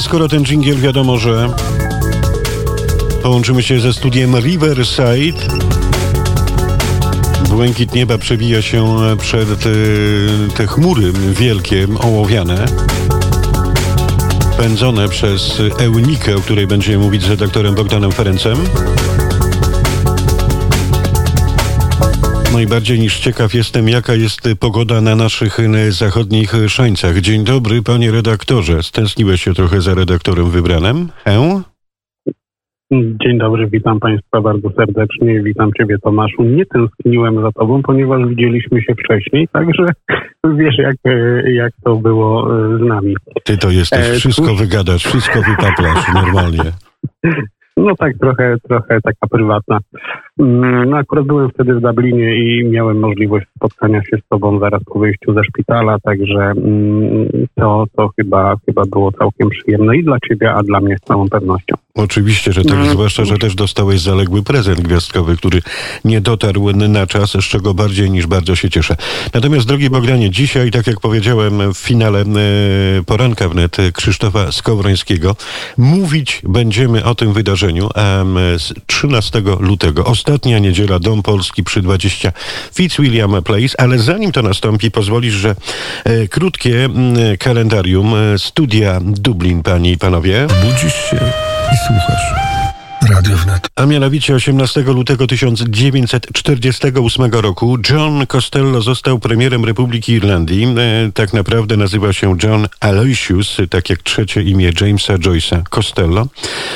Skoro ten dżingiel wiadomo, że połączymy się ze studiem Riverside. Błękit nieba przebija się przed te, te chmury wielkie, ołowiane pędzone przez Eunikę, o której będziemy mówić z redaktorem Bogdanem Ferencem. No i bardziej niż ciekaw jestem, jaka jest pogoda na naszych zachodnich szańcach. Dzień dobry, panie redaktorze. Stęskniłeś się trochę za redaktorem wybranym? He? Dzień dobry, witam Państwa bardzo serdecznie. Witam Ciebie, Tomaszu. Nie tęskniłem za Tobą, ponieważ widzieliśmy się wcześniej, także wiesz, jak, jak to było z nami. Ty to jesteś, wszystko wygadasz, wszystko wypaplasz normalnie. No tak, trochę, trochę taka prywatna. Mm, no akurat byłem wtedy w Dublinie i miałem możliwość spotkania się z tobą zaraz po wyjściu ze szpitala, także mm, to, to chyba, chyba było całkiem przyjemne i dla ciebie, a dla mnie z całą pewnością. Oczywiście, że tak, no, zwłaszcza, że też dostałeś zaległy prezent gwiazdkowy, który nie dotarł na czas, z czego bardziej niż bardzo się cieszę. Natomiast, drogi Bogdanie, dzisiaj, tak jak powiedziałem w finale e, poranka wnet Krzysztofa Skowrońskiego, mówić będziemy o tym wydarzeniu z 13 lutego. Ostatnia niedziela, Dom Polski przy 20 Fitzwilliam Place, ale zanim to nastąpi, pozwolisz, że e, krótkie kalendarium e, studia Dublin, panie i panowie. Budzisz się i słuchasz. A mianowicie 18 lutego 1948 roku John Costello został premierem Republiki Irlandii. E, tak naprawdę nazywa się John Aloysius, tak jak trzecie imię Jamesa Joyce'a Costello.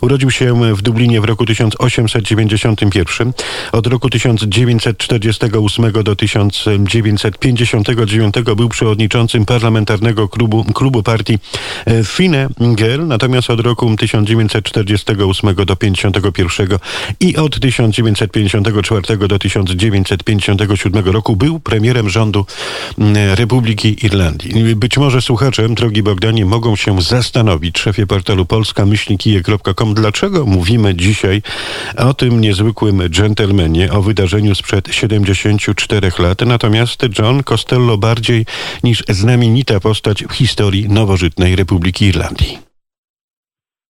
Urodził się w Dublinie w roku 1891. Od roku 1948 do 1959 był przewodniczącym parlamentarnego klubu, klubu partii e, Fine Gael, natomiast od roku 1948 do 50 1951 i od 1954 do 1957 roku był premierem rządu mm, Republiki Irlandii. Być może słuchacze, drogi Bogdanie, mogą się zastanowić, szefie portalu polska-kije.com, dlaczego mówimy dzisiaj o tym niezwykłym dżentelmenie, o wydarzeniu sprzed 74 lat. Natomiast John Costello bardziej niż znamienita postać w historii nowożytnej Republiki Irlandii.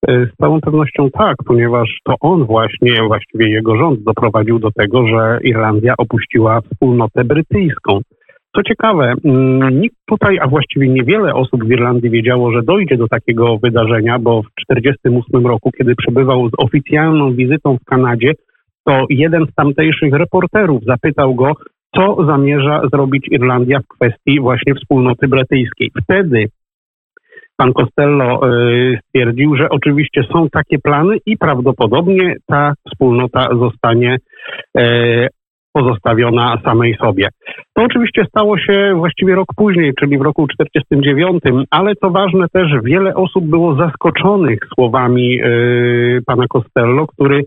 E, z całą pewnością tak, ponieważ to on właśnie, właściwie jego rząd doprowadził do tego, że Irlandia opuściła wspólnotę brytyjską. Co ciekawe, mm, nikt tutaj, a właściwie niewiele osób w Irlandii wiedziało, że dojdzie do takiego wydarzenia, bo w 1948 roku, kiedy przebywał z oficjalną wizytą w Kanadzie, to jeden z tamtejszych reporterów zapytał go, co zamierza zrobić Irlandia w kwestii właśnie wspólnoty brytyjskiej. Wtedy pan Costello y, stwierdził, że oczywiście są takie plany i prawdopodobnie ta wspólnota zostanie y, pozostawiona samej sobie. To oczywiście stało się właściwie rok później, czyli w roku 1949, ale co ważne też wiele osób było zaskoczonych słowami y, pana Costello, który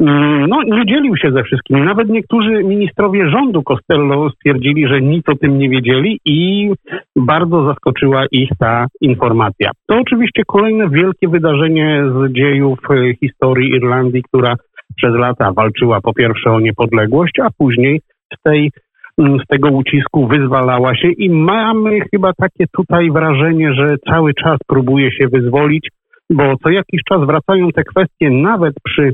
no, nie dzielił się ze wszystkim. Nawet niektórzy ministrowie rządu Costello stwierdzili, że nic o tym nie wiedzieli i bardzo zaskoczyła ich ta informacja. To oczywiście kolejne wielkie wydarzenie z dziejów e, historii Irlandii, która przez lata walczyła po pierwsze o niepodległość, a później z tej mm, z tego ucisku wyzwalała się i mamy chyba takie tutaj wrażenie, że cały czas próbuje się wyzwolić, bo co jakiś czas wracają te kwestie nawet przy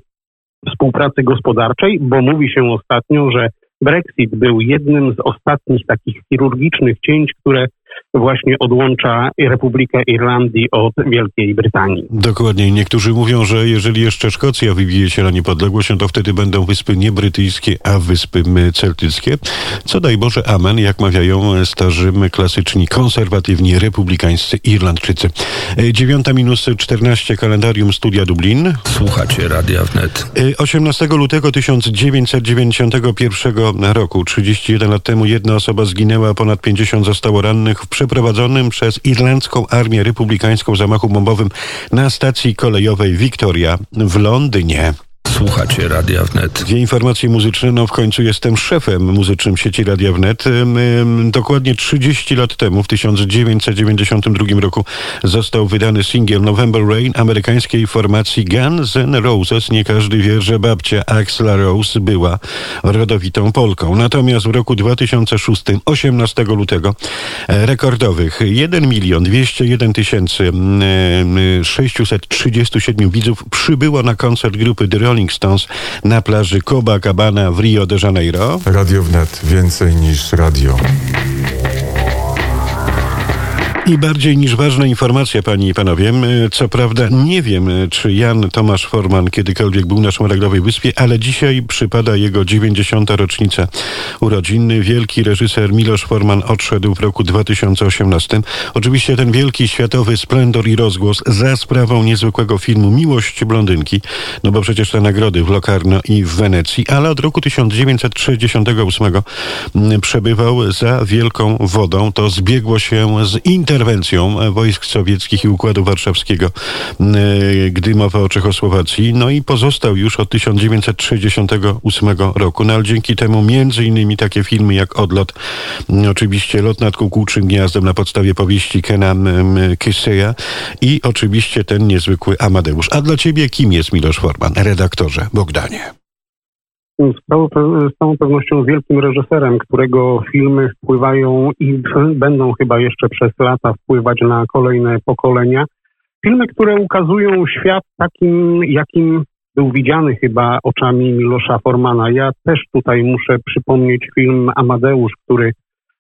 współpracy gospodarczej, bo mówi się ostatnio, że Brexit był jednym z ostatnich takich chirurgicznych cięć, które właśnie odłącza Republikę Irlandii od Wielkiej Brytanii. Dokładnie. Niektórzy mówią, że jeżeli jeszcze Szkocja wybije się na niepodległość, no to wtedy będą wyspy nie brytyjskie, a wyspy celtyckie. Co daj Boże, amen, jak mawiają starzy, klasyczni, konserwatywni, republikańscy Irlandczycy. 9 minus 14 kalendarium Studia Dublin. Słuchacie Radia Wnet. 18 lutego 1991 roku, 31 lat temu, jedna osoba zginęła, ponad 50 zostało rannych w przeprowadzonym przez Irlandzką Armię Republikańską zamachu bombowym na stacji kolejowej Victoria w Londynie. Słuchacie Radia Wnet. Dwie informacje muzyczne. No w końcu jestem szefem muzycznym sieci Radia Wnet. Dokładnie 30 lat temu, w 1992 roku, został wydany singiel November Rain amerykańskiej formacji Guns N' Roses. Nie każdy wie, że babcia Axla Rose była rodowitą Polką. Natomiast w roku 2006, 18 lutego, e, rekordowych 1 milion 201 tysięcy mm, e, 637 widzów przybyło na koncert grupy The Rolling Stones na plaży Copacabana w Rio de Janeiro. Radio Wnet. Więcej niż radio. I bardziej niż ważna informacja, panie i panowie. Co prawda nie wiem, czy Jan Tomasz Forman kiedykolwiek był na Szmaragdowej Wyspie, ale dzisiaj przypada jego 90. rocznica urodziny. Wielki reżyser Milosz Forman odszedł w roku 2018. Oczywiście ten wielki światowy splendor i rozgłos za sprawą niezwykłego filmu Miłość Blondynki, no bo przecież te nagrody w Locarno i w Wenecji, ale od roku 1968 m, przebywał za wielką wodą. To zbiegło się z interwencją e, wojsk sowieckich i Układu Warszawskiego, e, gdy mowa o Czechosłowacji. No i pozostał już od 1968 roku. No ale dzięki temu między innymi takie filmy jak Odlot, oczywiście Lot nad kukułczym gniazdem na podstawie powieści Kena Kiseya i oczywiście ten niezwykły Amadeusz. A dla ciebie kim jest Milosz Forman, redaktorze Bogdanie? Z całą, pewnością wielkim reżyserem, którego filmy wpływają i będą chyba jeszcze przez lata wpływać na kolejne pokolenia. Filmy, które ukazują świat takim, jakim był widziany chyba oczami Milosza Formana. Ja też tutaj muszę przypomnieć film Amadeusz, który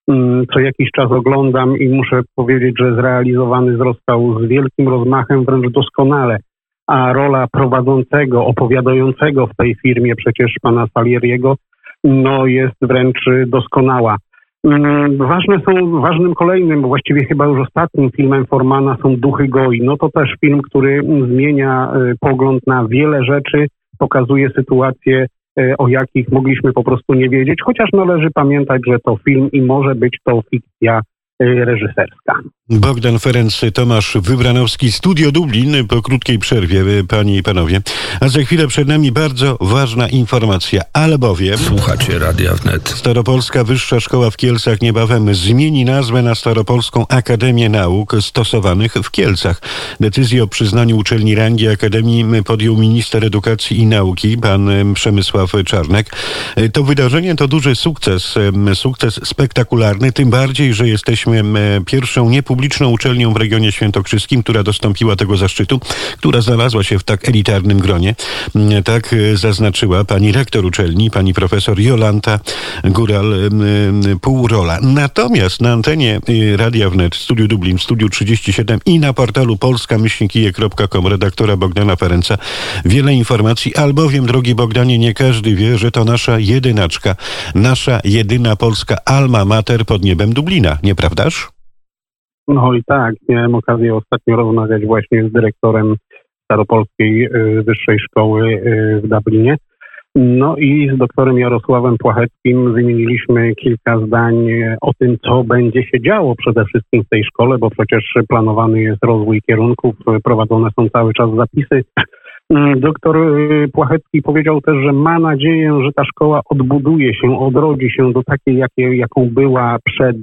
mm, co jakiś czas oglądam i muszę powiedzieć, że zrealizowany został z wielkim rozmachem, wręcz doskonale a rola prowadzącego, opowiadającego w tej firmie przecież pana Salieriego, no jest wręcz doskonała. Mm, Ważne są, ważnym kolejnym, właściwie chyba już ostatnim filmem Formana są Duchy Goi. No to też film, który zmienia y, pogląd na wiele rzeczy, pokazuje sytuacje, o jakich mogliśmy po prostu nie wiedzieć, chociaż należy pamiętać, że to film i może być to fikcja y, reżyserska. Bogdan Ferenc, Tomasz Wybranowski, Studio Dublin po krótkiej przerwie, y, panie i panowie. A za chwilę przed nami bardzo ważna informacja, albowiem Słuchacie Radia Wnet. Staropolska Wyższa Szkoła w Kielcach niebawem zmieni nazwę na Staropolską Akademię Nauk Stosowanych w Kielcach. Decyzję o przyznaniu uczelni rangi Akademii podjął minister edukacji i nauki, pan em, Przemysław Czarnek. E, To wydarzenie to duży sukces, sukces spektakularny, tym bardziej, że jesteśmy pierwszą niepubliczną uczelnią w regionie świętokrzyskim, która dostąpiła tego zaszczytu, która znalazła się w tak elitarnym gronie. Mm, Tak e, zaznaczyła pani rektor uczelni, pani profesor Jolanta Góral-Półrola. Natomiast na antenie y, Radia Wnet, Studiu Dublin, Studiu 37 i na portalu polskamyślnikije.com redaktora Bogdana Ferenca wiele informacji, albowiem, drogi Bogdanie, nie każdy wie, że to nasza jedynaczka, nasza jedyna polska alma mater pod niebem Dublina, nieprawdaż? No i tak, miałem okazję ostatnio rozmawiać właśnie z dyrektorem Staropolskiej y, Wyższej Szkoły y, w Dublinie. No i z doktorem Jarosławem Płacheckim wymieniliśmy kilka zdań y, o tym, co będzie się działo przede wszystkim w tej szkole, bo przecież planowany jest rozwój kierunków, prowadzone są cały czas zapisy. Doktor Płachecki powiedział też, że ma nadzieję, że ta szkoła odbuduje się, odrodzi się do takiej, jaką była przed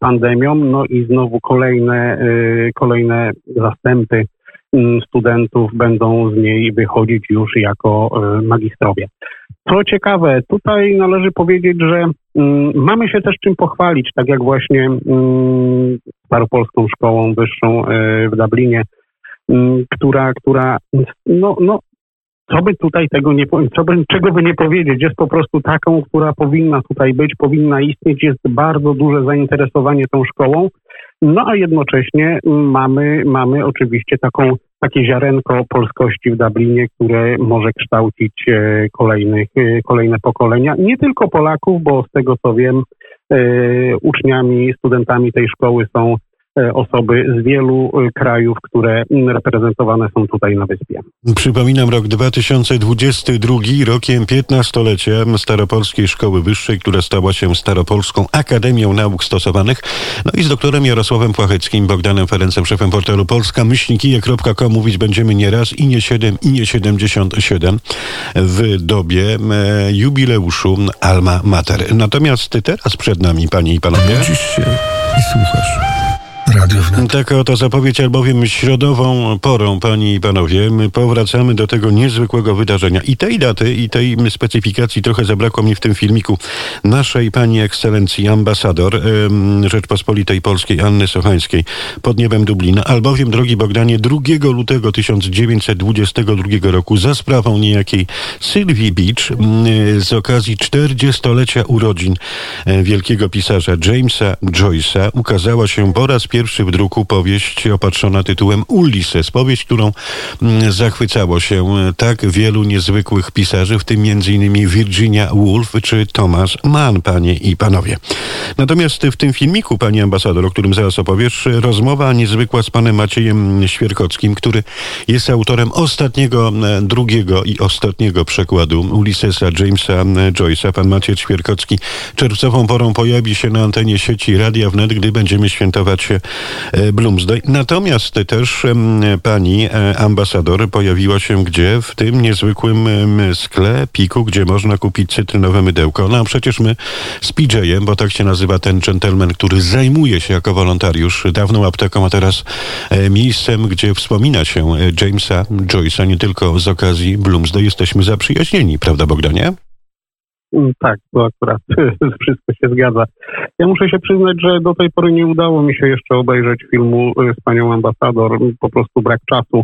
pandemią, no i znowu kolejne, y, kolejne zastępy mm, studentów będą z niej wychodzić już jako y, magistrowie. Co ciekawe, tutaj należy powiedzieć, że mm, mamy się też czym pochwalić, tak jak właśnie mm, Staropolską Szkołą Wyższą w Dublinie, która, która no, no, co by tutaj tego nie, co by, czego by nie powiedzieć, jest po prostu taką, która powinna tutaj być, powinna istnieć, jest bardzo duże zainteresowanie tą szkołą, no a jednocześnie mamy, mamy oczywiście taką, takie ziarenko polskości w Dublinie, które może kształcić e, kolejnych, e, kolejne pokolenia, nie tylko Polaków, bo z tego co wiem, e, uczniami, studentami tej szkoły są osoby z wielu e, krajów, które mm, reprezentowane są tutaj na wyspie. Przypominam rok 2022, rokiem 15-lecia Staropolskiej Szkoły Wyższej, która stała się Staropolską Akademią Nauk Stosowanych. No i z doktorem Jarosławem Płacheckim, Bogdanem Ferencem, szefem portalu polska myślnikije.com mówić będziemy nie raz i nie 7 i nie 77 w dobie e, jubileuszu Alma Mater. Natomiast teraz przed nami, panie i panowie... Budzisz się i słuchasz. Radio wnet. Taka oto zapowiedź, albowiem środową porą, panie i panowie, my powracamy do tego niezwykłego wydarzenia. I tej daty, i tej specyfikacji trochę zabrakło mi w tym filmiku naszej pani ekscelencji ambasador Rzeczpospolitej Polskiej Anny Sochańskiej pod niebem Dublina, albowiem, drogi Bogdanie, 2 lutego 1922 roku za sprawą niejakiej Sylwii Beach m, z okazji 40-lecia urodzin e, wielkiego pisarza Jamesa Joyce'a ukazała się po raz pierwszy w druku powieść opatrzona tytułem Ulysses. Powieść, którą mm, zachwycało się e, tak wielu niezwykłych pisarzy, w tym m.in. Virginia Woolf czy Thomas Mann, panie i panowie. Natomiast w tym filmiku, pani ambasador, o którym zaraz opowiesz, rozmowa niezwykła z panem Maciejem Świerkockim, który jest autorem ostatniego, e, drugiego i ostatniego przekładu Ulyssesa Jamesa e, Joyce'a. Pan Maciej Świerkocki czerwcową porą pojawi się na antenie sieci Radia Wnet, gdy będziemy świętować Bloomsday. Natomiast też pani e, ambasador pojawiła się gdzie? W tym niezwykłym sklepiku, gdzie można kupić cytrynowe mydełko. No a przecież my z PJ-em, bo tak się nazywa ten gentleman, który zajmuje się jako wolontariusz dawną apteką, a teraz e, miejscem, gdzie wspomina się e, Jamesa Joyce'a, nie tylko z okazji Bloomsday. Jesteśmy zaprzyjaźnieni, prawda Bogdanie? Mm, Tak, to akurat wszystko się zgadza. Ja muszę się przyznać, że do tej pory nie udało mi się jeszcze obejrzeć filmu y, z panią ambasador, po prostu brak czasu.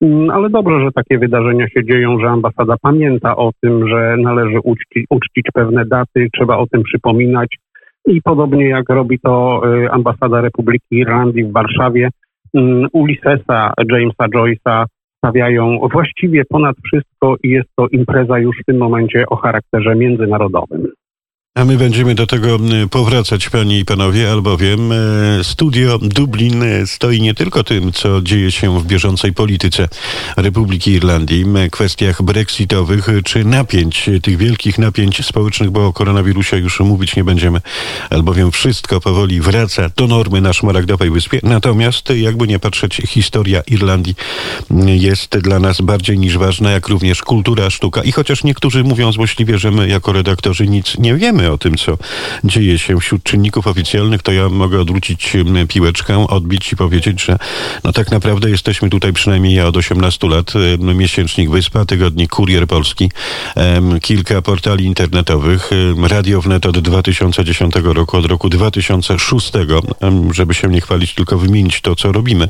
Mm, Ale dobrze, że takie wydarzenia się dzieją, że ambasada pamięta o tym, że należy uczci, uczcić pewne daty, trzeba o tym przypominać. I podobnie jak robi to y, ambasada Republiki Irlandii w Warszawie, mm, Ulyssesa Jamesa Joyce'a stawiają właściwie ponad wszystko i jest to impreza już w tym momencie o charakterze międzynarodowym. A my będziemy do tego powracać, panie i panowie, albowiem e, studio Dublin stoi nie tylko tym, co dzieje się w bieżącej polityce Republiki Irlandii, kwestiach brexitowych czy napięć, tych wielkich napięć społecznych, bo o koronawirusie już mówić nie będziemy, albowiem wszystko powoli wraca do normy na Szmaragdowej Wyspie. Natomiast, jakby nie patrzeć, historia Irlandii jest dla nas bardziej niż ważna, jak również kultura, sztuka. I chociaż niektórzy mówią złośliwie, że my jako redaktorzy nic nie wiemy o tym, co dzieje się wśród czynników oficjalnych, to ja mogę odwrócić piłeczkę, odbić i powiedzieć, że no tak naprawdę jesteśmy tutaj przynajmniej ja od 18 lat, miesięcznik Wyspa, tygodnik Kurier Polski, kilka portali internetowych, Radio Wnet od 2010 roku, od roku 2006, em, żeby się nie chwalić, tylko wymienić to, co robimy.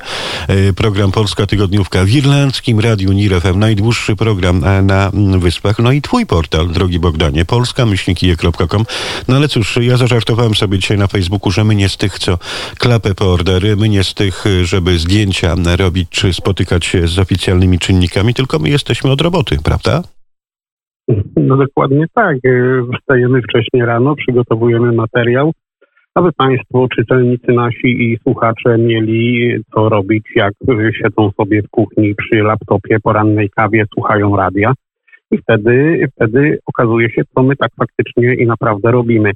E, Program Polska Tygodniówka w irlandzkim Radiu NIR najdłuższy program e, na mm, Wyspach. No i twój portal, drogi Bogdanie, polska-myślnikije.com. No ale cóż, ja zażartowałem sobie dzisiaj na Facebooku, że my nie z tych, co klapę po ordery, my nie z tych, y, żeby zdjęcia robić, czy spotykać się z oficjalnymi czynnikami, tylko my jesteśmy od roboty, prawda? No dokładnie tak. Y, Wstajemy wcześniej rano, przygotowujemy materiał, aby Państwo, czytelnicy nasi i słuchacze mieli co robić, jak y, siedzą sobie w kuchni przy laptopie, porannej kawie, słuchają radia. I wtedy, wtedy okazuje się, co my tak faktycznie i naprawdę robimy.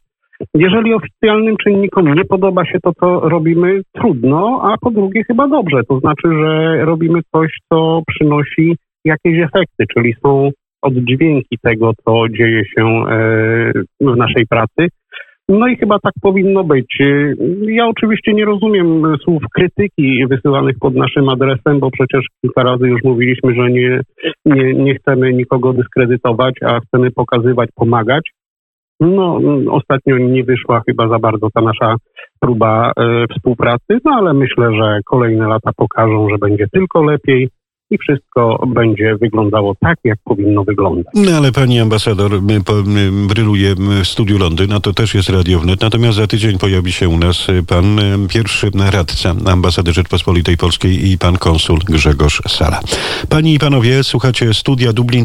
Jeżeli oficjalnym czynnikom nie podoba się to, co robimy, trudno, a po drugie chyba dobrze. To znaczy, że robimy coś, co przynosi jakieś efekty, czyli są oddźwięki tego, co dzieje się e, w naszej pracy. No i chyba tak powinno być. Ja oczywiście nie rozumiem słów krytyki wysyłanych pod naszym adresem, bo przecież kilka razy już mówiliśmy, że nie, nie, nie chcemy nikogo dyskredytować, a chcemy pokazywać, pomagać. No, ostatnio nie wyszła chyba za bardzo ta nasza próba e, współpracy, no ale myślę, że kolejne lata pokażą, że będzie tylko lepiej i wszystko będzie wyglądało tak, jak powinno wyglądać. No ale pani ambasador my, my, bryluje w studiu Londyn, a to też jest Radio Wnet. Natomiast za tydzień pojawi się u nas y, pan y, pierwszy radca ambasady Rzeczpospolitej Polskiej i pan konsul Grzegorz Sala. Panie i panowie, słuchacie Studia Dublin.